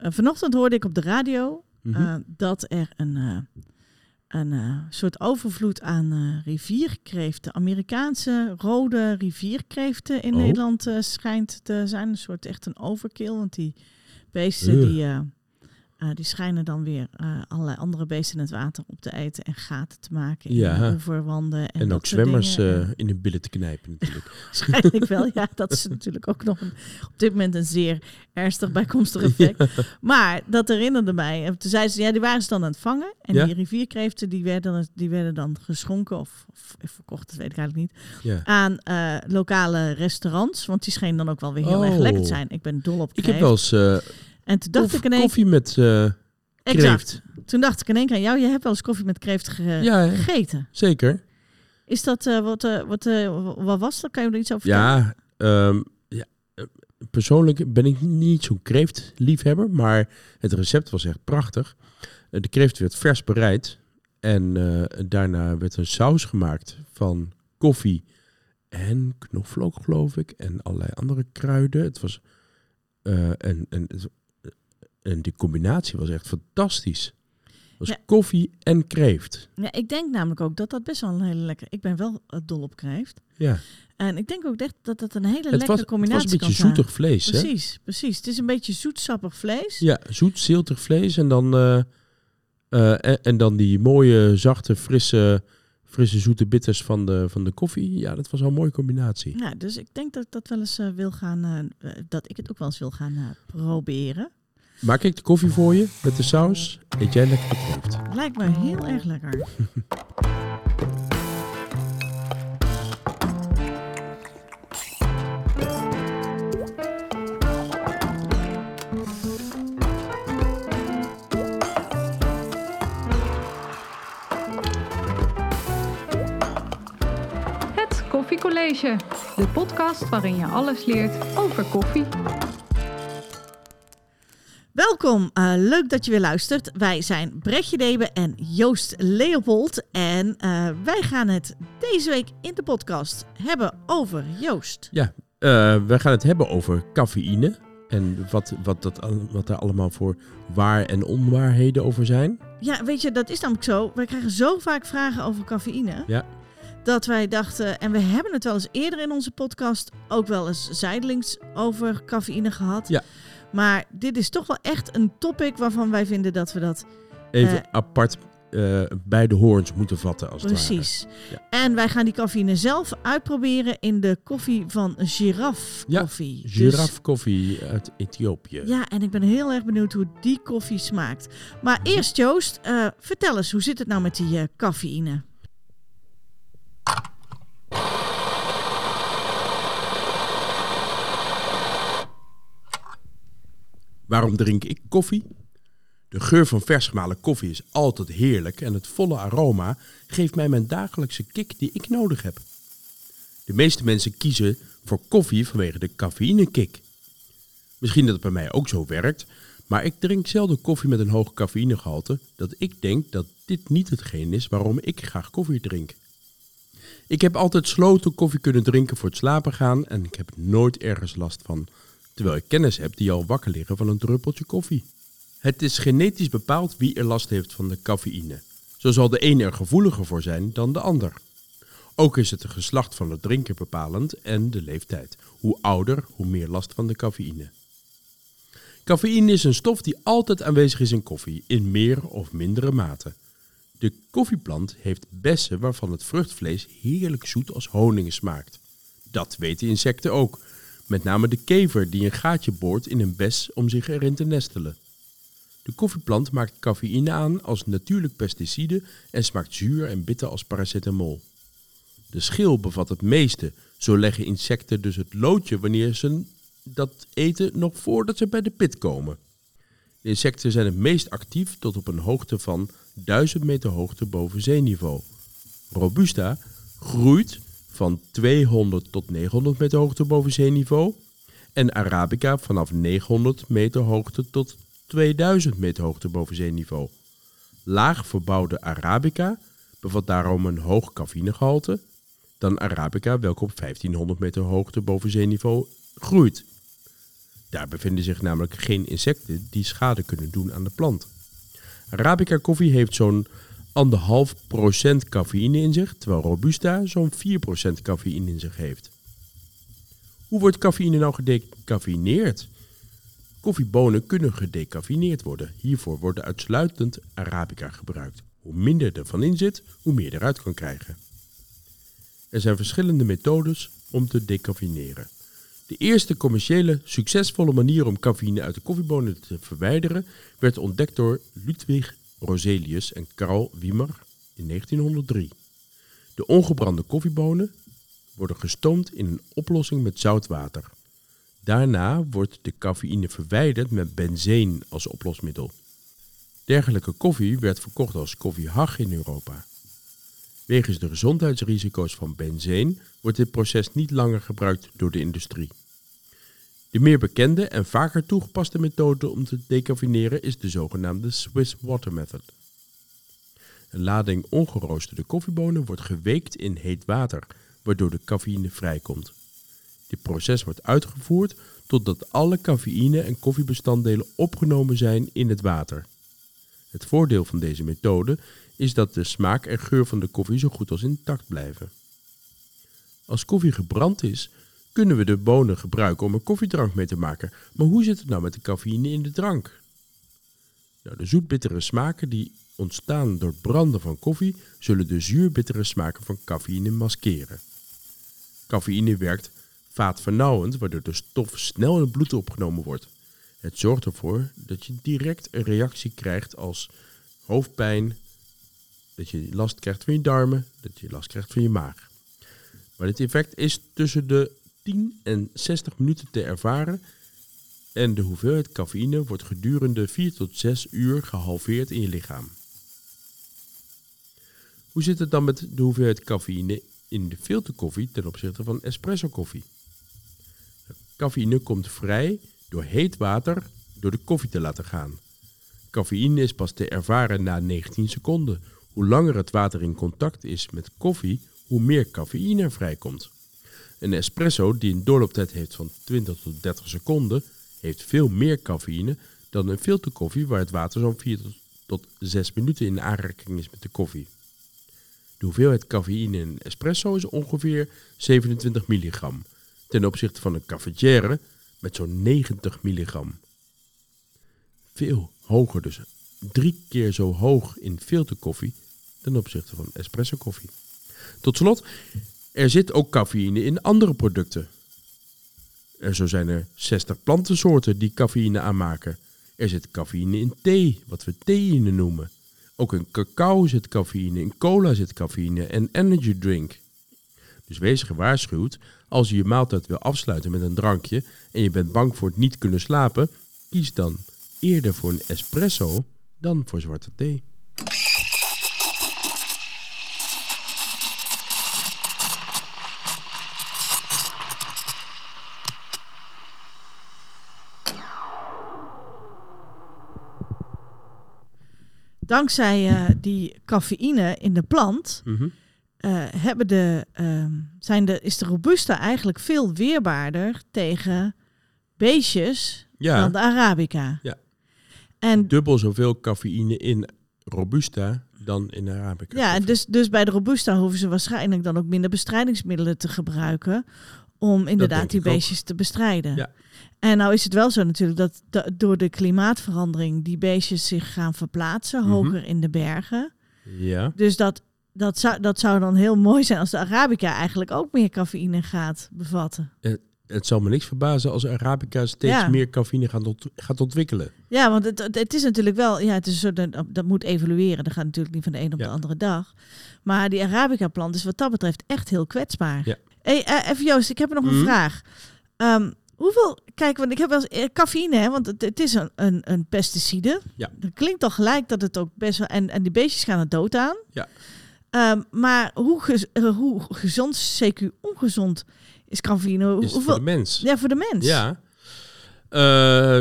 eh, vanochtend hoorde ik op de radio Mhm. eh, dat er een, eh, een soort overvloed aan rivierkreeften, Amerikaanse rode rivierkreeften in Oh. Nederland schijnt te zijn. Een soort echt een overkill, want die beesten die, eh, die schijnen dan weer eh, allerlei andere beesten in het water op te eten en gaten te maken in Ja. En, En, dat ook zwemmers eh, En- in hun billen te knijpen natuurlijk. Waarschijnlijk wel, ja. Dat is natuurlijk ook nog een, op dit moment een zeer ernstig bijkomstig effect. Maar dat herinnerde mij. En Toen ze, ja, die waren ze dan aan het vangen. En Ja. die rivierkreeften, die werden, die werden dan geschonken of, of verkocht, dat weet ik eigenlijk niet. Ja. Aan lokale restaurants. Want die schenen dan ook wel weer heel erg Oh. lekker te zijn. Ik ben dol op Ik heb kreeft. wel eens En toen dacht ik in één koffie met Exact. kreeft. Toen dacht ik in één keer aan jou, je hebt wel eens koffie met kreeft ge- Ja, ja. gegeten. Zeker. Is dat, eh, wat, eh, wat, wat was dat? Kan je er iets over vertellen? Ja, ehm, ja, eh, persoonlijk ben ik niet zo'n kreeftliefhebber, maar het recept was echt prachtig. De kreeft werd vers bereid en daarna werd een saus gemaakt van koffie en knoflook, geloof ik, en allerlei andere kruiden. Het was, eh, en, en, en die combinatie was echt fantastisch. Het was Ja. koffie en kreeft. Ja, ik denk namelijk ook dat dat best wel een hele lekker... Ik ben wel eh, dol op kreeft. Ja. En ik denk ook echt dat dat een hele Het lekkere was, het combinatie was een beetje zoetig vlees, hè? Precies, precies. Het is een beetje zoetsappig vlees. Ja, zoet, ziltig vlees en dan, eh, eh, en, en dan die mooie, zachte, frisse, frisse zoete bitters van de, van de koffie. Ja, dat was wel een mooie combinatie. Ja, dus ik denk dat ik dat wel eens wil gaan... dat ik het ook wel eens wil gaan proberen. Maak ik de koffie voor je met de saus. Eet jij lekker de kreeft. Lijkt me heel erg lekker. Het Koffiecollege, de podcast waarin je alles leert over koffie. Welkom, eh, leuk dat je weer luistert. Wij zijn Brechtje Debe en Joost Leopold. En eh, wij gaan het deze week in de podcast hebben over Joost. Ja, eh, we gaan het hebben over cafeïne. En wat, wat, dat, wat daar allemaal voor waar- en onwaarheden over zijn. Ja, weet je, dat is namelijk zo. We krijgen zo vaak vragen over cafeïne. Ja. Dat wij dachten, en we hebben het wel eens eerder in onze podcast ook wel eens zijdelings over cafeïne gehad. Ja. Maar dit is toch wel echt een topic waarvan wij vinden dat we dat Even Eh. apart eh, bij de hoorns moeten vatten als het precies. Ja. En wij gaan die cafeïne zelf uitproberen in de koffie van Giraffe Ja, Koffie. ware. Giraffe koffie uit Ethiopië. Dus, ja, en ik ben heel erg benieuwd hoe die koffie smaakt. Maar eerst Joost, eh, vertel eens, hoe zit het nou met die cafeïne? Waarom drink ik koffie? De geur van vers gemalen koffie is altijd heerlijk en het volle aroma geeft mij mijn dagelijkse kick die ik nodig heb. De meeste mensen kiezen voor koffie vanwege de cafeïnekick. Misschien dat het bij mij ook zo werkt, maar ik drink zelden koffie met een hoog cafeïnegehalte dat ik denk dat dit niet hetgeen is waarom ik graag koffie drink. Ik heb altijd sloten koffie kunnen drinken voor het slapen gaan en ik heb nooit ergens last van, terwijl ik kennis heb die al wakker liggen van een druppeltje koffie. Het is genetisch bepaald wie er last heeft van de cafeïne. Zo zal de een er gevoeliger voor zijn dan de ander. Ook is het de geslacht van de drinker bepalend en de leeftijd. Hoe ouder, hoe meer last van de cafeïne. Cafeïne is een stof die altijd aanwezig is in koffie, in meer of mindere mate. De koffieplant heeft bessen waarvan het vruchtvlees heerlijk zoet als honing smaakt. Dat weten insecten ook, met name de kever die een gaatje boort in een bes om zich erin te nestelen. De koffieplant maakt cafeïne aan als natuurlijk pesticide en smaakt zuur en bitter als paracetamol. De schil bevat het meeste, zo leggen insecten dus het loodje wanneer ze dat eten nog voordat ze bij de pit komen. De insecten zijn het meest actief tot op een hoogte van 1000 meter hoogte boven zeeniveau. Robusta groeit van 200 tot 900 meter hoogte boven zeeniveau en Arabica vanaf 900 meter hoogte tot 2000 meter hoogte boven zeeniveau. Laag verbouwde Arabica bevat daarom een hoog cafeïnegehalte dan Arabica welke op 1500 meter hoogte boven zeeniveau groeit. Daar bevinden zich namelijk geen insecten die schade kunnen doen aan de plant. Arabica koffie heeft zo'n 1,5% cafeïne in zich, terwijl Robusta zo'n 4% cafeïne in zich heeft. Hoe wordt cafeïne nou gedecafeineerd? Koffiebonen kunnen gedecafeineerd worden. Hiervoor wordt uitsluitend Arabica gebruikt. Hoe minder er van in zit, hoe meer eruit kan krijgen. Er zijn verschillende methodes om te decafeineren. De eerste commerciële succesvolle manier om cafeïne uit de koffiebonen te verwijderen werd ontdekt door Ludwig Roselius en Karl Wiemer in 1903. De ongebrande koffiebonen worden gestoomd in een oplossing met zoutwater. Daarna wordt de cafeïne verwijderd met benzeen als oplosmiddel. Dergelijke koffie werd verkocht als koffiehag in Europa. Wegens de gezondheidsrisico's van benzeen wordt dit proces niet langer gebruikt door de industrie. De meer bekende en vaker toegepaste methode om te decafeineren is de zogenaamde Swiss Water Method. Een lading ongeroosterde koffiebonen wordt geweekt in heet water, waardoor de cafeïne vrijkomt. Dit proces wordt uitgevoerd totdat alle cafeïne en koffiebestanddelen opgenomen zijn in het water. Het voordeel van deze methode is dat de smaak en geur van de koffie zo goed als intact blijven. Als koffie gebrand is, kunnen we de bonen gebruiken om een koffiedrank mee te maken. Maar hoe zit het nou met de cafeïne in de drank? Nou, de zoetbittere smaken die ontstaan door het branden van koffie zullen de zuurbittere smaken van cafeïne maskeren. Cafeïne werkt vaatvernauwend, waardoor de stof snel in het bloed opgenomen wordt. Het zorgt ervoor dat je direct een reactie krijgt als hoofdpijn, dat je last krijgt van je darmen, dat je last krijgt van je maag. Maar dit effect is tussen de 10 en 60 minuten te ervaren en de hoeveelheid cafeïne wordt gedurende 4 tot 6 uur gehalveerd in je lichaam. Hoe zit het dan met de hoeveelheid cafeïne in de filterkoffie ten opzichte van espresso koffie? Cafeïne komt vrij door heet water door de koffie te laten gaan. Cafeïne is pas te ervaren na 19 seconden. Hoe langer het water in contact is met koffie, hoe meer cafeïne er vrijkomt. Een espresso die een doorlooptijd heeft van 20 tot 30 seconden, heeft veel meer cafeïne dan een filterkoffie waar het water zo'n 4 tot 6 minuten in aanraking is met de koffie. De hoeveelheid cafeïne in een espresso is ongeveer 27 milligram, ten opzichte van een cafetière met zo'n 90 milligram. Veel hoger dus, drie keer zo hoog in filterkoffie ten opzichte van espresso koffie. Tot slot, er zit ook cafeïne in andere producten. Er zo zijn er 60 plantensoorten die cafeïne aanmaken. Er zit cafeïne in thee, wat we theïne noemen. Ook in cacao zit cafeïne, in cola zit cafeïne en energy drink. Dus wees gewaarschuwd, als je je maaltijd wil afsluiten met een drankje en je bent bang voor het niet kunnen slapen, kies dan eerder voor een espresso dan voor zwarte thee. Dankzij eh, die cafeïne in de plant Mhm. eh, hebben de, ehm, zijn de, is de Robusta eigenlijk veel weerbaarder tegen beestjes Ja. dan de Arabica. Ja. En Dubbel zoveel cafeïne in Robusta dan in Arabica. ja, dus, dus bij de Robusta hoeven ze waarschijnlijk dan ook minder bestrijdingsmiddelen te gebruiken om inderdaad die ook. beestjes te bestrijden. Ja. En nou is het wel zo natuurlijk dat, da- door de klimaatverandering die beestjes zich gaan verplaatsen Mhm. hoger in de bergen. Ja. Dus dat, dat, zou, dat zou dan heel mooi zijn als de Arabica eigenlijk ook meer cafeïne gaat bevatten. Het zal me niks verbazen als Arabica steeds Ja. meer cafeïne gaat, ont- gaat ontwikkelen. Ja, want het, het- het is natuurlijk wel, ja, het is een soort, dat, dat moet evolueren. Dat gaat natuurlijk niet van de een op Ja. de andere dag. Maar die Arabica-plant is wat dat betreft echt heel kwetsbaar. Ja. Hey, eh, even Joost, ik heb nog een Mhm. vraag. Ehm, hoeveel, kijk, want ik heb wel eens eh, cafeïne, hè, want het, het is een, een, een pesticide. Ja. Dat klinkt al gelijk dat het ook best wel, en, en die beestjes gaan er dood aan. Ja. Ehm, maar hoe, gez- eh, hoe gezond, CQ ongezond is cafeïne? Hoe- Is hoeveel, voor de mens? Ja, voor de mens. Ja.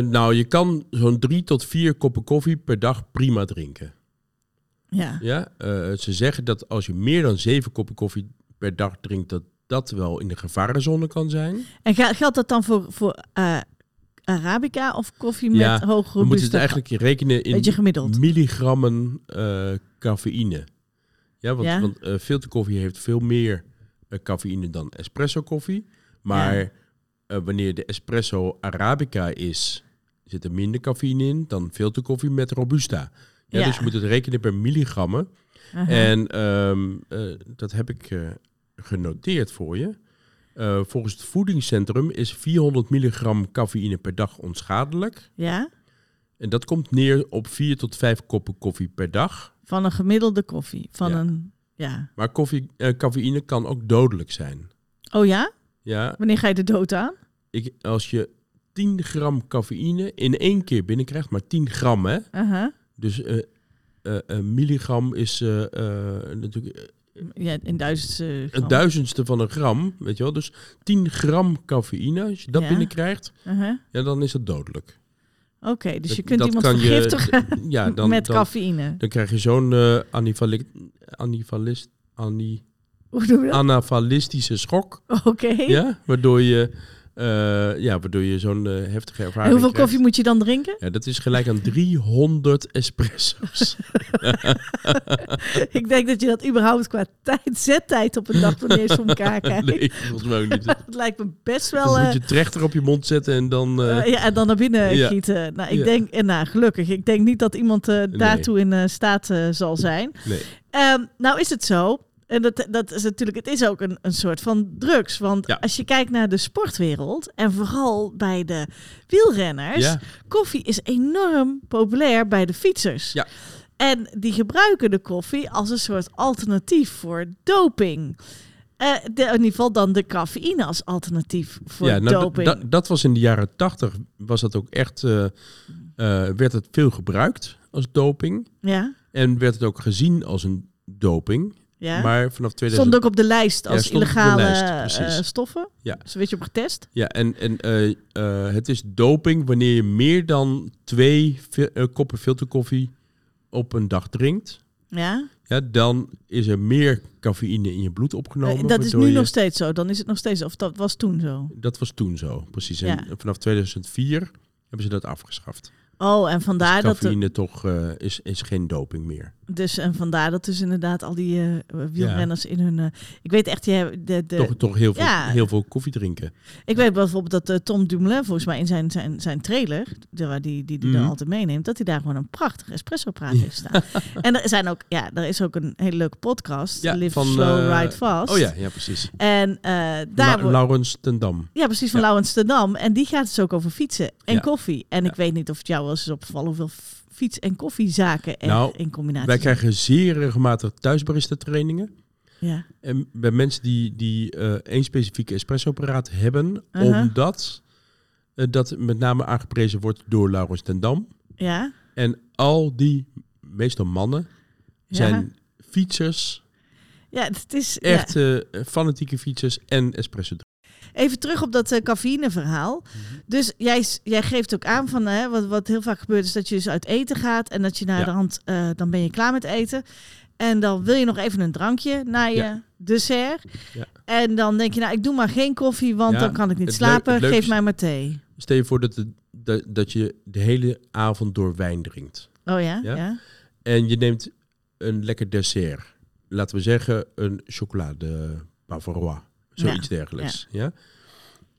Nou, je kan zo'n drie tot vier koppen koffie per dag prima drinken. Ja. Ja? Ze zeggen dat als je meer dan zeven koppen koffie per dag drinkt, dat dat wel in de gevarenzone kan zijn. En gel- geldt dat dan voor, voor eh, Arabica of koffie Ja, met hoog We moeten het eigenlijk rekenen in milligrammen eh, cafeïne. Ja, want, Ja. want eh, filterkoffie heeft veel meer cafeïne dan espresso koffie. Maar Ja. wanneer de espresso Arabica is, zit er minder cafeïne in dan filterkoffie met robusta. Ja, Ja. Dus je moet het rekenen per milligrammen. En ehm, eh, dat heb ik genoteerd voor je. Eh, volgens het voedingscentrum is 400 milligram cafeïne per dag onschadelijk. Ja, En dat komt neer op 4 tot 5 koppen koffie per dag. van een gemiddelde koffie. Van Ja. een... Ja. Maar koffie, eh, cafeïne kan ook dodelijk zijn. Oh ja? Ja, Wanneer ga je de dood aan? ik, als je 10 gram cafeïne in één keer binnenkrijgt, maar 10 gram hè. Aha. Dus eh, een milligram is natuurlijk Ja, in duizend... eh, een duizendste van een gram, weet je wel. Dus 10 gram cafeïne, als je dat Ja. binnenkrijgt, Aha. ja, dan is dat dodelijk. Oké, dus je kunt dat iemand je- vergiftigen Ja, dan, met dan, cafeïne. dan krijg je zo'n eh anifali- anifalist, ani- Hoe doen we dat? anafalistische schok. Oké. Ja, waardoor je, eh, ja, waardoor je zo'n eh, heftige ervaring En hoeveel krijgt. koffie moet je dan drinken? Ja, dat is gelijk aan 300 espresso's. ik denk dat je dat überhaupt qua tijd, zettijd op een dag niet eens voor elkaar krijgt. nee, volgens mij ook niet. Het lijkt me best wel... moet eh, je trechter op je mond zetten en dan... eh, eh, ja, en dan naar binnen ja. gieten. Nou, ik Ja. denk, en nou, gelukkig. Ik denk niet dat iemand eh, daartoe in eh, staat eh, zal zijn. nee. Ehm, nou is het zo. En dat, dat is natuurlijk, het is ook een, een soort van drugs. Want Ja. als je kijkt naar de sportwereld en vooral bij de wielrenners, Ja, koffie is enorm populair bij de fietsers. Ja. En die gebruiken de koffie als een soort alternatief voor doping. Eh, de, in ieder geval dan de cafeïne als alternatief voor ja nou, doping. d- dat- dat was in de jaren 80, was dat ook echt, eh, eh, werd het veel gebruikt als doping. ja, En werd het ook gezien als een doping. Ja. Maar vanaf 2000... Stond ook op de lijst als illegale lijst, eh, stoffen. Ja. Dus werd je op getest. Ja, en, en eh, eh, het is doping wanneer je meer dan twee koppen filterkoffie op een dag drinkt. Ja. Ja, dan is er meer cafeïne in je bloed opgenomen. Dat is nu je- nog steeds zo. Dan is het nog steeds, of dat was toen zo. Dat was toen zo, precies. En Ja. vanaf 2004 hebben ze dat afgeschaft. Oh, en vandaar dus dat cafeïne toch eh, is, is geen doping meer. dus en vandaar dat dus inderdaad al die eh, wielrenners in hun. eh, ik weet echt, hebben de, de, toch toch heel, veel, ja. heel veel koffie drinken. Ik weet bijvoorbeeld dat Tom Dumoulin volgens mij in zijn, zijn, zijn trailer, de, die die, die Mhm. dan altijd meeneemt, dat hij daar gewoon een prachtig espresso-praat heeft staan. en er zijn ook, ja, er is ook een hele leuke podcast, Ja, Live van, Slow, Ride Fast. Oh ja, ja precies. En daar La- Laurens ten Dam. ja, precies van. Laurens ten Dam. En die gaat dus ook over fietsen en koffie. En ik weet niet of het jou wel eens opgevallen hoeveel fiets- en koffiezaken er Nou, in combinatie Wij zijn. krijgen zeer regelmatig thuisbarista trainingen. Ja. En bij mensen die, die eh één specifieke espresso-apparaat hebben, omdat eh, dat met name aangeprezen wordt door Laurens ten Dam. ja, En al die, meestal mannen, Ja. zijn fietsers, ja, het is echt eh, fanatieke fietsers en espresso. Even terug op dat eh, cafeïneverhaal. Mhm. Dus jij, jij geeft ook aan van hè, wat, wat heel vaak gebeurt is dat je dus uit eten gaat en dat je naar Ja. de hand eh, dan ben je klaar met eten en dan wil je nog even een drankje na je Ja. dessert Ja. en dan denk je nou ik doe maar geen koffie want dan kan ik niet slapen. Geef mij maar thee. Stel je voor dat, dat, dat je de hele avond door wijn drinkt. Oh ja, Ja? En je neemt een lekker dessert. Laten we zeggen een chocolade Bavarois. Zoiets dergelijks. Ja.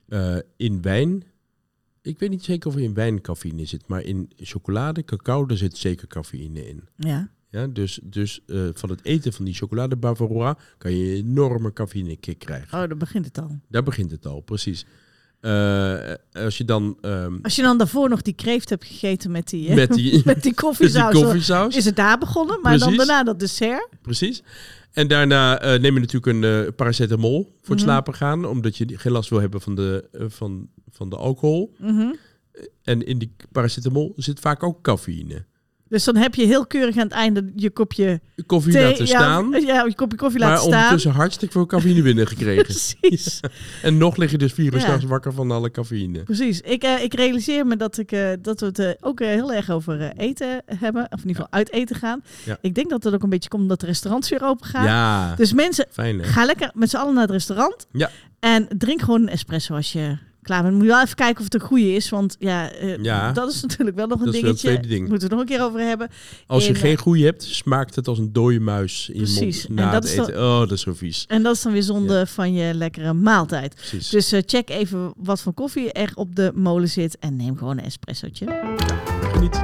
Eh, in wijn. Ik weet niet zeker of er in wijn cafeïne zit. Maar in chocolade, cacao, daar zit zeker cafeïne in. ja. Ja, dus dus eh, van het eten van die chocolade Bavarois kan je een enorme cafeïne kick krijgen. Oh, dan begint het al. Daar begint het al, precies. Eh, als je dan ehm, Als je dan daarvoor nog die kreeft hebt gegeten met die, eh, met die, met die koffiesaus, is het daar begonnen. Maar dan daarna dat dessert. Precies. En daarna eh, neem je natuurlijk een eh, paracetamol voor het Mhm. slapen gaan, omdat je geen last wil hebben van de, eh, van, van de alcohol. Mhm. En in die paracetamol zit vaak ook cafeïne. Dus dan heb je heel keurig aan het einde je kopje Koffie thee, laten ja, staan, Ja, je kopje koffie maar laten staan. ondertussen hartstikke veel cafeïne binnengekregen. Precies, en nog lig je dus vier uur Ja. s'nachts wakker van alle cafeïne. precies. Ik, eh, ik realiseer me dat, ik, eh, dat we het eh, ook heel erg over eten hebben. Of in ieder geval uit eten gaan. Ja. Ik denk dat het ook een beetje komt omdat de restaurants weer open gaan. Ja, Dus mensen, fijn ga lekker met z'n allen naar het restaurant. Ja. En drink gewoon een espresso als je klaar bent. Moet je wel even kijken of het een goede is. Want ja, eh, Ja, dat is natuurlijk wel nog een dat is wel het dingetje. tweede ding. Moeten we het nog een keer over hebben. Als je En, geen eh, goede hebt, smaakt het als een dode muis in je Precies. En mond na dat het is dan- eten. Oh, dat is zo vies. En dat is dan weer zonde van je lekkere maaltijd. Precies. Dus eh, check even wat voor koffie er op de molen zit. En neem gewoon een espressootje. Geniet.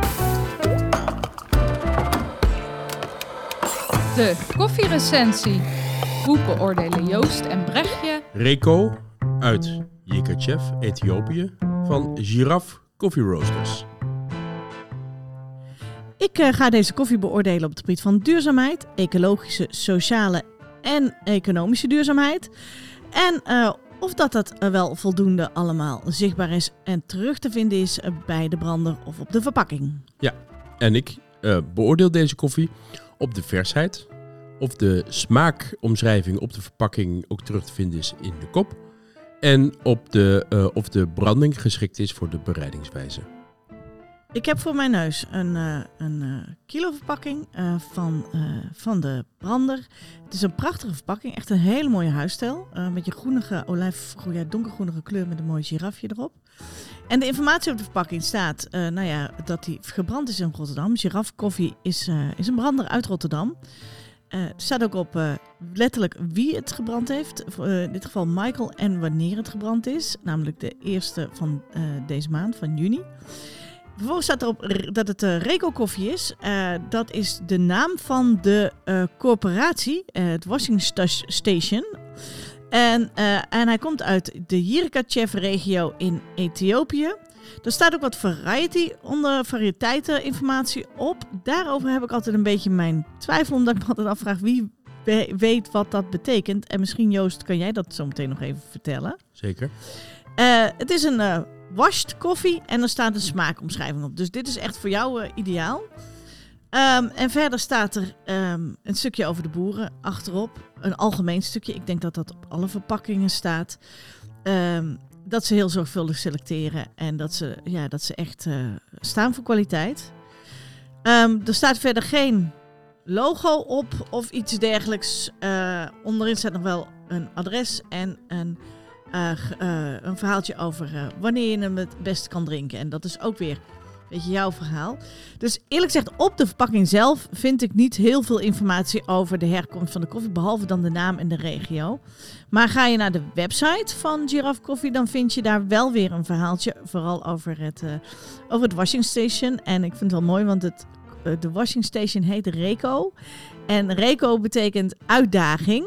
De koffierecensie. Hoe beoordelen Joost en Brechtje Reko uit Yekachev, Ethiopië, van Giraffe Coffee Roasters. Ik eh, ga deze koffie beoordelen op het gebied van duurzaamheid, ecologische, sociale en economische duurzaamheid. En eh, of dat dat eh, wel voldoende allemaal zichtbaar is en terug te vinden is bij de brander of op de verpakking. En ik beoordeel deze koffie op de versheid, of de smaakomschrijving op de verpakking ook terug te vinden is in de kop, en op de, eh, of de branding geschikt is voor de bereidingswijze. Ik heb voor mijn neus een, eh een eh, kiloverpakking eh, van, van de brander. Het is een prachtige verpakking, echt een hele mooie huisstijl. Een beetje groenige, donkergroenige kleur met een mooi girafje erop. En de informatie op de verpakking staat nou ja, dat die gebrand is in Rotterdam. Giraffe Koffie is, is een brander uit Rotterdam. Er staat ook op eh, letterlijk wie het gebrand heeft. Eh, in dit geval Michael en wanneer het gebrand is. Namelijk de eerste van deze maand, van juni. Vervolgens staat erop dat het uh, Reco Koffie is. Dat is de naam van de corporatie, het Washing Sta- Station. En, en hij komt uit de Yirkachev-regio in Ethiopië. Er staat ook wat variety onder variëteiteninformatie op. Daarover heb ik altijd een beetje mijn twijfel, omdat ik me altijd afvraag wie we- weet wat dat betekent. En misschien Joost, kan jij dat zo meteen nog even vertellen? Zeker. Eh, het is een eh washed koffie en er staat een smaakomschrijving op. Dus dit is echt voor jou eh, ideaal. Ehm, en verder staat er ehm, een stukje over de boeren achterop. Een algemeen stukje. Ik denk dat dat op alle verpakkingen staat. Ehm, dat ze heel zorgvuldig selecteren en dat ze, ja, dat ze echt eh, staan voor kwaliteit. Ehm, er staat verder geen logo op of iets dergelijks. Eh, onderin staat nog wel een adres en een eh, een verhaaltje over wanneer je hem het best kan drinken. En dat is ook weer een beetje jouw verhaal. Dus eerlijk gezegd, op de verpakking zelf vind ik niet heel veel informatie over de herkomst van de koffie, behalve dan de naam en de regio. Maar ga je naar de website van Giraffe Coffee, dan vind je daar wel weer een verhaaltje, vooral over het, eh, over het washing station. En ik vind het wel mooi, want het, eh, de washing station heet Reco. En Reco betekent uitdaging.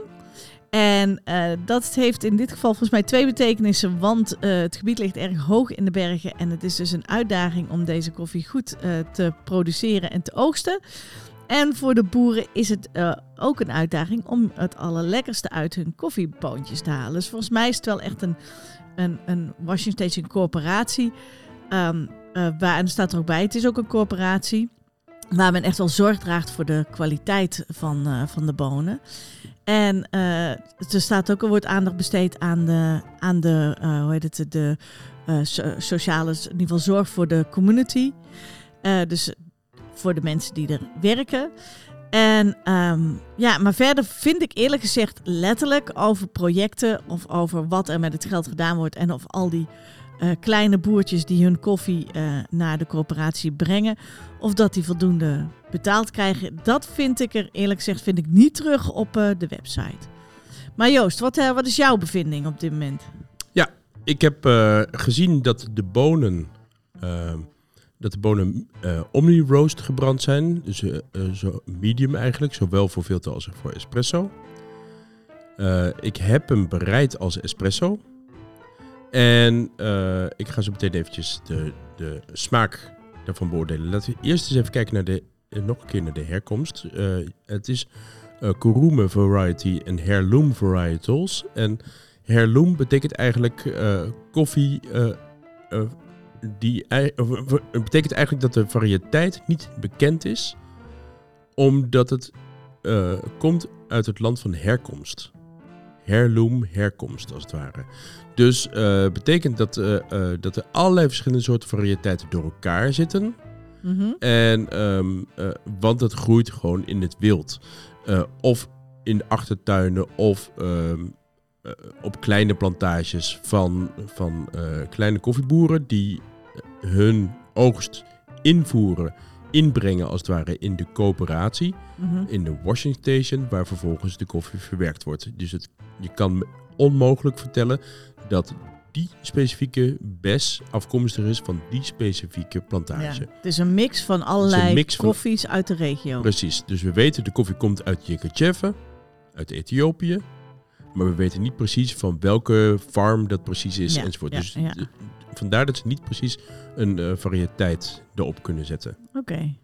En eh, dat heeft in dit geval volgens mij twee betekenissen, want eh, het gebied ligt erg hoog in de bergen en het is dus een uitdaging om deze koffie goed eh, te produceren en te oogsten. En voor de boeren is het ook een uitdaging om het allerlekkerste uit hun koffieboontjes te halen. Dus volgens mij is het wel echt een, een, een washing station corporatie. Eh, waar, en staat er ook bij, het is ook een corporatie waar men echt wel zorg draagt voor de kwaliteit van, van de bonen. En eh, er staat ook, er wordt aandacht besteed aan de, aan de eh, hoe heet het, de eh, so- sociale, in ieder geval zorg voor de community. Dus voor de mensen die er werken. En ehm, ja, maar verder vind ik eerlijk gezegd letterlijk over projecten of over wat er met het geld gedaan wordt en of al die kleine boertjes die hun koffie naar de corporatie brengen, of dat die voldoende betaald krijgen, dat vind ik er eerlijk gezegd vind ik niet terug op eh, de website. Maar Joost, wat, eh, wat is jouw bevinding op dit moment? Ik heb eh, gezien dat de bonen, dat de bonen omni-roast gebrand zijn. Dus zo medium eigenlijk, zowel voor filter als voor espresso. Ik heb hem bereid als espresso. En ik ga zo meteen eventjes de, de smaak daarvan beoordelen. Laten we eerst eens even kijken naar de, nog een keer naar de herkomst. Eh, het is eh Kurume variety en Heirloom varietals. En Heirloom betekent eigenlijk eh, koffie. eh, eh, die, het betekent eigenlijk dat de variëteit niet bekend is, omdat het eh, komt uit het land van herkomst. Heirloom, herkomst als het ware. Dus eh betekent dat, eh, eh, dat er allerlei verschillende soorten variëteiten door elkaar zitten. Mhm. En, ehm, eh, want het groeit gewoon in het wild. Eh, of in de achtertuinen of ehm, eh, op kleine plantages van, van kleine koffieboeren die hun oogst invoeren, inbrengen als het ware in de coöperatie, Mhm. in de washing station, waar vervolgens de koffie verwerkt wordt. Dus het, je kan me onmogelijk vertellen dat die specifieke bes afkomstig is van die specifieke Ja, plantage. het is een mix van allerlei mix van- koffies uit de regio. Precies. Dus we weten de koffie komt uit Yekatjeve, uit Ethiopië. Maar we weten niet precies van welke farm dat precies is Ja, enzovoort. ja, dus ja. vandaar dat ze niet precies een eh, variëteit erop kunnen zetten. Oké.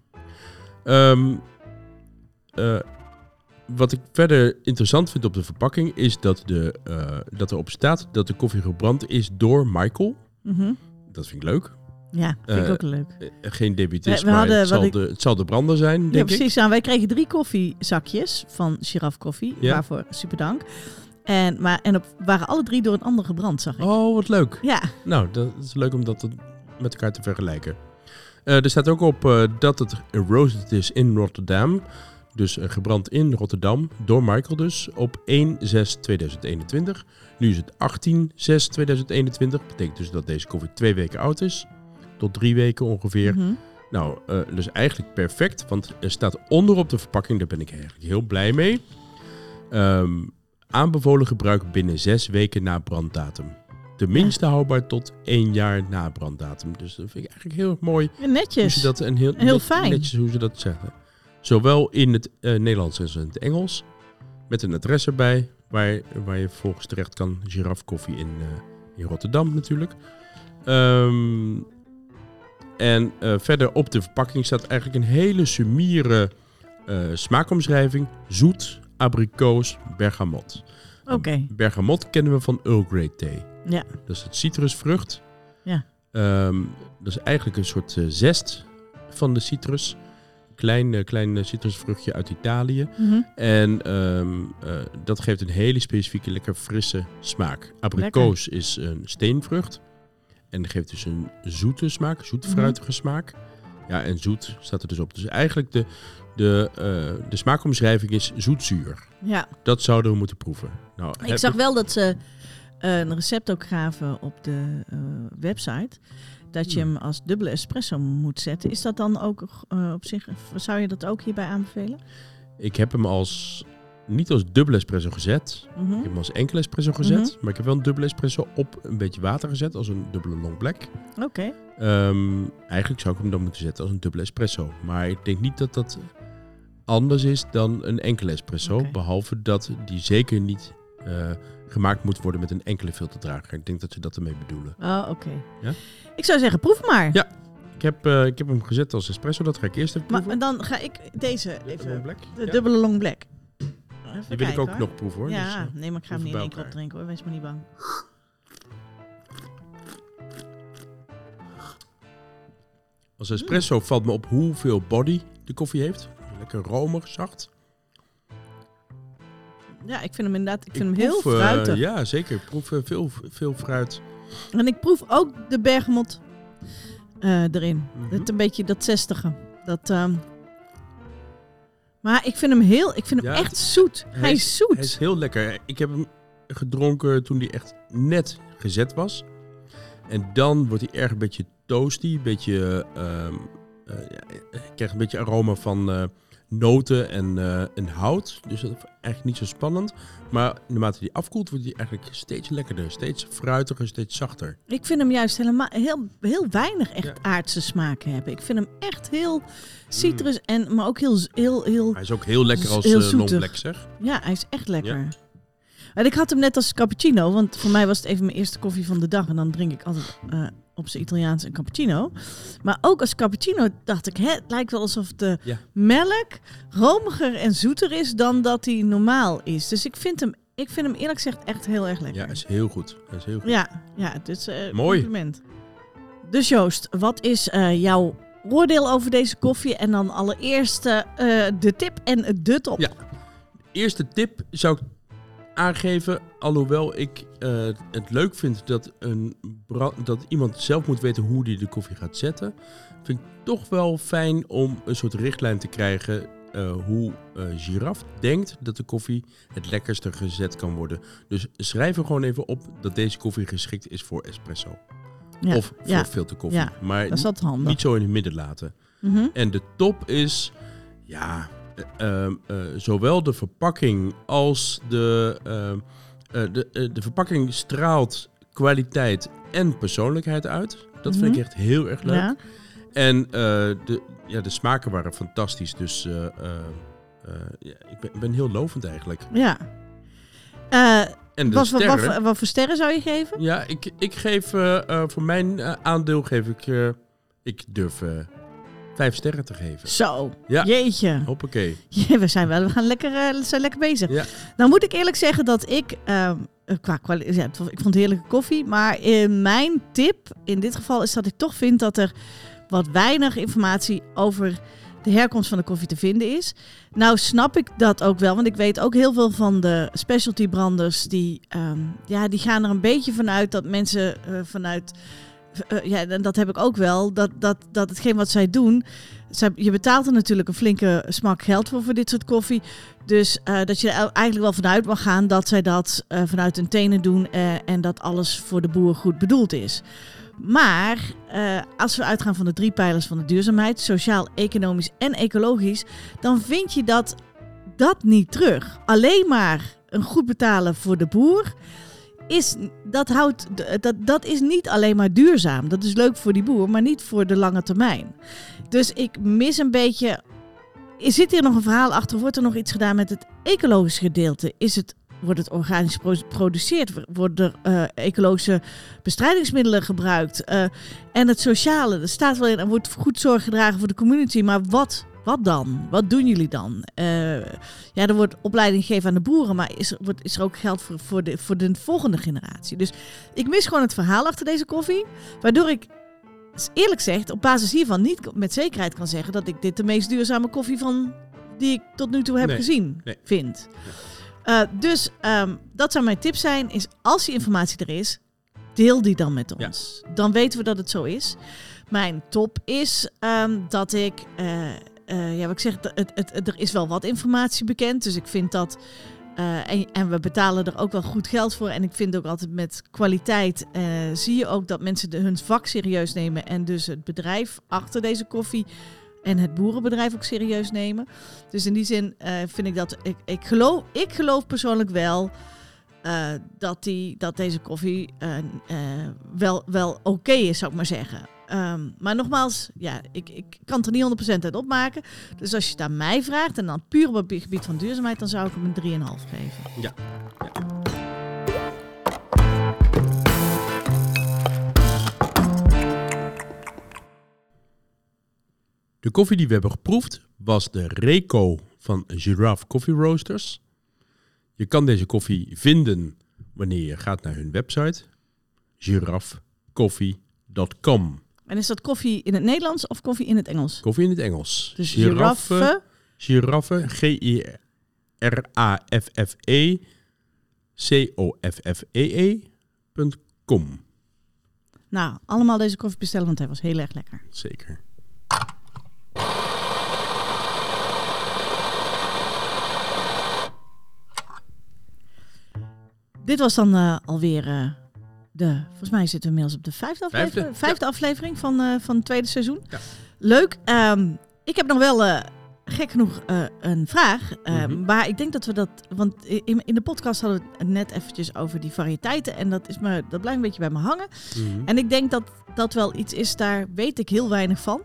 Ehm, eh, wat ik verder interessant vind op de verpakking is dat, de, eh, dat erop staat dat de koffie gebrand is door Michael. Mhm. Dat vind ik leuk. Ja, vind ik Eh, ook leuk. Eh, geen debutist, We- we maar hadden het, zal ik- de, het zal de brander zijn, Ja, denk ik. precies. Nou, wij kregen drie koffiezakjes van Giraffe Koffie. Ja. Waarvoor super dank. En, maar, en op, waren alle drie door een ander gebrand, zag ik. Oh, wat leuk. Ja, Nou, dat is leuk om dat met elkaar te vergelijken. Er staat ook op dat het roasted is in Rotterdam. Dus eh, gebrand in Rotterdam, door Michael dus, op 1-6-2021. Nu is het 18-6-2021. Betekent dus dat deze koffie twee weken oud is. Tot drie weken ongeveer. Mhm. Nou, dus eigenlijk perfect. Want er staat onder op de verpakking, daar ben ik eigenlijk heel blij mee. Ehm, aanbevolen gebruik binnen zes weken na branddatum. Tenminste houdbaar tot één jaar na branddatum. Dus dat vind ik eigenlijk heel erg mooi. En netjes. Hoe ze dat en heel, Heel net- fijn. Netjes hoe ze dat zeggen. Zowel in het eh, Nederlands als in het Engels. Met een adres erbij. Waar, waar je vervolgens terecht kan. Giraffe koffie in, eh, in Rotterdam natuurlijk. Ehm, en eh, verder op de verpakking staat eigenlijk een hele sumiere smaakomschrijving. Zoet, abrikoos, bergamot. Oké. Bergamot kennen we van Earl Grey thee. Ja. Dat is het citrusvrucht. Ja. Ehm, dat is eigenlijk een soort zest van de citrus. Klein, eh, klein eh, citrusvruchtje uit Italië. Mhm. En ehm, eh, dat geeft een hele specifieke, lekker frisse smaak. Abrikoos is een steenvrucht. En dat geeft dus een zoete smaak, zoetfruitige smaak. Ja, en zoet staat er dus op. Dus eigenlijk de, de, de smaakomschrijving is zoetzuur. Ja, Dat zouden we moeten proeven. Nou, ik zag wel dat ze een recept ook gaven op de website. Dat je Hmm. hem als dubbele espresso moet zetten. Is dat dan ook eh, op zich, zou je dat ook hierbij aanbevelen? Ik heb hem als, niet als dubbele espresso gezet. Mhm. Ik heb hem als enkele espresso gezet. Maar ik heb wel een dubbele espresso op een beetje water gezet. Als een dubbele long black. Oké. Ehm, eigenlijk zou ik hem dan moeten zetten als een dubbele espresso. Maar ik denk niet dat dat anders is dan een enkele espresso. Behalve dat die zeker niet eh, gemaakt moet worden met een enkele filterdrager. Ik denk dat ze dat ermee bedoelen. Oh, oké. Ja? Ik zou zeggen, proef maar. Ja, Ik heb, eh, ik heb hem gezet als espresso. Dat ga ik eerst even proeven. Maar dan ga ik deze De long even, black? de Ja. dubbele long black. Even Die wil ik ook hoor. nog proeven hoor. Ja, Dus, eh, nee, maar ik ga hem niet in één keer elkaar. opdrinken hoor. Wees maar niet bang. als espresso valt me op hoeveel body de koffie heeft. Lekker romig, zacht. Ja, ik vind hem inderdaad ik vind Ik hem heel proef, eh, fruitig. ja, zeker. Ik proef eh, veel, veel fruit. En ik proef ook de bergamot eh, erin. Mhm. Het een beetje dat zestige. Dat, ehm, Maar ik vind hem heel, ik vind hem Ja, echt zoet. Hij, hij is zoet. Hij is heel lekker. Ik heb hem gedronken toen hij echt net gezet was. En dan wordt hij erg een beetje toasty. Een beetje, eh, ja, ik krijg een beetje aroma van noten en, eh, en hout. Dus dat is eigenlijk niet zo spannend. Maar naarmate hij afkoelt, wordt hij eigenlijk steeds lekkerder. Steeds fruitiger, steeds zachter. Ik vind hem juist helemaal heel, heel weinig echt Ja. aardse smaken hebben. Ik vind hem echt heel citrus, en, maar ook heel, heel, heel... Hij is ook heel lekker als Heel eh, long zoetig. black zeg. Ja, hij is echt lekker. En ik had hem net als cappuccino, want voor mij was het even mijn eerste koffie van de dag. En dan drink ik altijd eh, op zijn Italiaans een cappuccino. Maar ook als cappuccino dacht ik, hè, het lijkt wel alsof de Ja. melk romiger en zoeter is dan dat hij normaal is. Dus ik vind hem, ik vind hem eerlijk gezegd echt heel erg lekker. Ja, hij is heel goed. Hij is heel goed. Ja, ja het is Mooi. compliment. Dus Joost, wat is eh, jouw oordeel over deze koffie? En dan allereerst de tip en de top. Ja. Eerste tip zou ik aangeven, alhoewel ik eh, het leuk vind dat, een dat iemand zelf moet weten hoe hij de koffie gaat zetten, vind ik toch wel fijn om een soort richtlijn te krijgen eh, hoe eh Giraf denkt dat de koffie het lekkerste gezet kan worden. Dus schrijf er gewoon even op dat deze koffie geschikt is voor espresso. Ja, Of voor ja, filterkoffie. ja, maar dat is altijd handig. niet zo in het midden laten. Mhm. En de top is, ja, eh, zowel de verpakking als de, ehm, eh, de, de verpakking straalt kwaliteit en persoonlijkheid uit. Dat vind Mhm. ik echt heel erg leuk. Ja. En de, ja, de smaken waren fantastisch. Dus ja, ik ben, ben heel lovend eigenlijk. ja. En wat, voor- wat, sterren, voor- wat voor sterren zou je geven? ja, ik, ik geef voor mijn aandeel geef ik, ik durf vijf sterren te geven. Zo, Ja. jeetje. Hoppakee. Ja, we zijn wel, we gaan lekker, eh, zijn lekker bezig. Ja. Nou moet ik eerlijk zeggen dat ik, ehm, eh, qua kwaliteit, ja, het ik vond heerlijke koffie. Maar in mijn tip in dit geval is dat ik toch vind dat er wat weinig informatie over de herkomst van de koffie te vinden is. Nou snap ik dat ook wel, want ik weet ook heel veel van de specialty branders die, ehm, ja, die gaan er een beetje vanuit dat mensen eh, vanuit, eh, ja, en dat heb ik ook wel, dat, dat, dat hetgeen wat zij doen, zij, je betaalt er natuurlijk een flinke smak geld voor voor dit soort koffie. Dus eh, dat je er eigenlijk wel vanuit mag gaan dat zij dat eh, vanuit hun tenen doen en dat alles voor de boer goed bedoeld is. Maar als we uitgaan van de drie pijlers van de duurzaamheid, sociaal, economisch en ecologisch, dan vind je dat, dat niet terug. Alleen maar een goed betalen voor de boer. Is, dat, houdt, dat, dat is niet alleen maar duurzaam. Dat is leuk voor die boer, maar niet voor de lange termijn. Dus ik mis een beetje. Zit hier nog een verhaal achter? Wordt er nog iets gedaan met het ecologische gedeelte? Is het, wordt het organisch geproduceerd? Worden er eh, ecologische bestrijdingsmiddelen gebruikt? Eh, en het sociale, er staat wel in, er wordt goed zorg gedragen voor de community. Maar wat, wat dan? Wat doen jullie dan? Eh, ja, er wordt opleiding gegeven aan de boeren, maar is er, wordt, is er ook geld voor, voor, de, voor de volgende generatie? Dus ik mis gewoon het verhaal achter deze koffie, waardoor ik eerlijk gezegd op basis hiervan niet met zekerheid kan zeggen dat ik dit de meest duurzame koffie van die ik tot nu toe heb Nee, gezien nee. vind. Eh, dus ehm, dat zou mijn tip zijn, is als die informatie er is, deel die dan met Ja. ons. Dan weten we dat het zo is. Mijn top is ehm, dat ik, eh, eh, ja, wat ik zeg, het, het, er is wel wat informatie bekend, dus ik vind dat eh, en, we betalen er ook wel goed geld voor. En ik vind ook altijd met kwaliteit eh, zie je ook dat mensen hun vak serieus nemen. En dus het bedrijf achter deze koffie en het boerenbedrijf ook serieus nemen. Dus in die zin vind ik dat ik, ik, geloof, ik geloof persoonlijk wel dat, die, dat deze koffie wel, wel oké is, zou ik maar zeggen. Ehm, maar nogmaals, ja, ik, ik kan het er niet 100% uit opmaken. Dus als je het aan mij vraagt, en dan puur op het gebied van duurzaamheid, dan zou ik hem een 3,5 geven. Ja. De koffie die we hebben geproefd was de Reco van Giraffe Coffee Roasters. Je kan deze koffie vinden wanneer je gaat naar hun website giraffecoffee.com. En is dat koffie in het Nederlands of koffie in het Engels? Koffie in het Engels. Dus giraffe. Giraffe, G-I-R-A-F-F-E, C-O-F-F-E-E, punt com. Nou, allemaal deze koffie bestellen, want hij was heel erg lekker. Zeker. Dit was dan eh, alweer eh, de, volgens mij zitten we inmiddels op de vijfde aflevering, Vijfde, vijfde aflevering van, eh, van het tweede seizoen. Ja. Leuk. Ehm, ik heb nog wel, eh, gek genoeg, eh, een vraag. Ehm, Mhm. Maar ik denk dat we dat, want in, in de podcast hadden we het net eventjes over die variëteiten. En dat, is me, dat blijft een beetje bij me hangen. Mhm. En ik denk dat dat wel iets is, daar weet ik heel weinig van.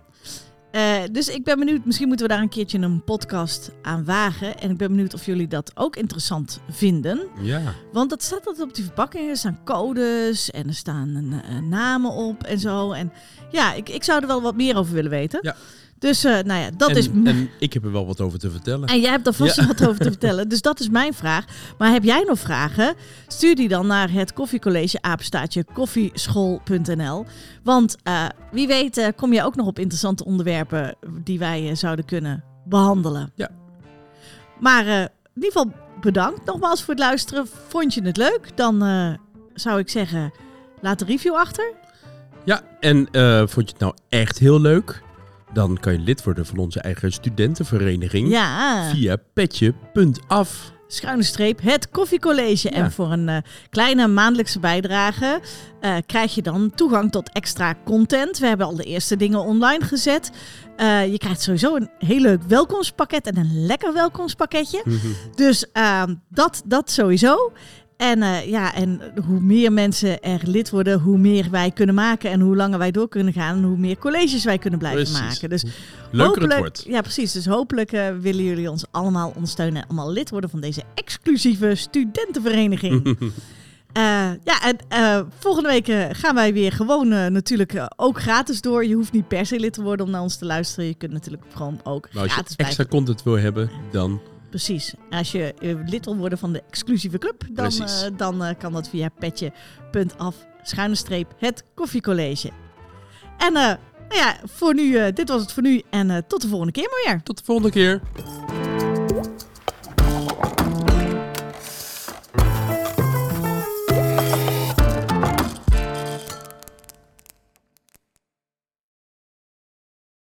Eh, dus ik ben benieuwd, misschien moeten we daar een keertje een podcast aan wagen. En ik ben benieuwd of jullie dat ook interessant vinden. Ja, Want dat staat altijd op die verpakkingen. Er staan codes en er staan eh, namen op en zo. En ja, ik, ik zou er wel wat meer over willen weten. Ja. Dus eh, nou ja, dat en, is... en ik heb er wel wat over te vertellen. en jij hebt er vast Ja. wat over te vertellen. Dus dat is mijn vraag. Maar heb jij nog vragen? Stuur die dan naar het koffiecollege apenstaatje koffieschool.nl. Want eh, wie weet eh, kom je ook nog op interessante onderwerpen die wij zouden kunnen behandelen. Ja. Maar in ieder geval bedankt nogmaals voor het luisteren. Vond je het leuk? Dan zou ik zeggen, laat een review achter. Ja, en vond je het nou echt heel leuk? Dan kan je lid worden van onze eigen studentenvereniging Ja, via petje.af. schuine streep, het koffiecollege. Ja. En voor een eh, kleine maandelijkse bijdrage eh, krijg je dan toegang tot extra content. We hebben al de eerste dingen online gezet. Eh, je krijgt sowieso een heel leuk welkomstpakket en een lekker welkomstpakketje. Dus ehm, dat, dat sowieso. En, eh, ja, en hoe meer mensen er lid worden, hoe meer wij kunnen maken. En hoe langer wij door kunnen gaan. En hoe meer colleges wij kunnen blijven Precies. maken. Dus Leuker het wordt. Ja, precies. Dus hopelijk eh, willen jullie ons allemaal ondersteunen. En allemaal lid worden van deze exclusieve studentenvereniging. Eh, ja, en volgende week gaan wij weer gewoon natuurlijk ook gratis door. Je hoeft niet per se lid te worden om naar ons te luisteren. Je kunt natuurlijk gewoon ook Maar als je extra blijven. content wil hebben, dan Precies. Als je eh, lid wil worden van de exclusieve club, dan, eh, dan eh, kan dat via petje.af schuine streep het koffiecollege. En nou ja, voor nu, dit was het voor nu en tot de volgende keer maar weer. tot de volgende keer.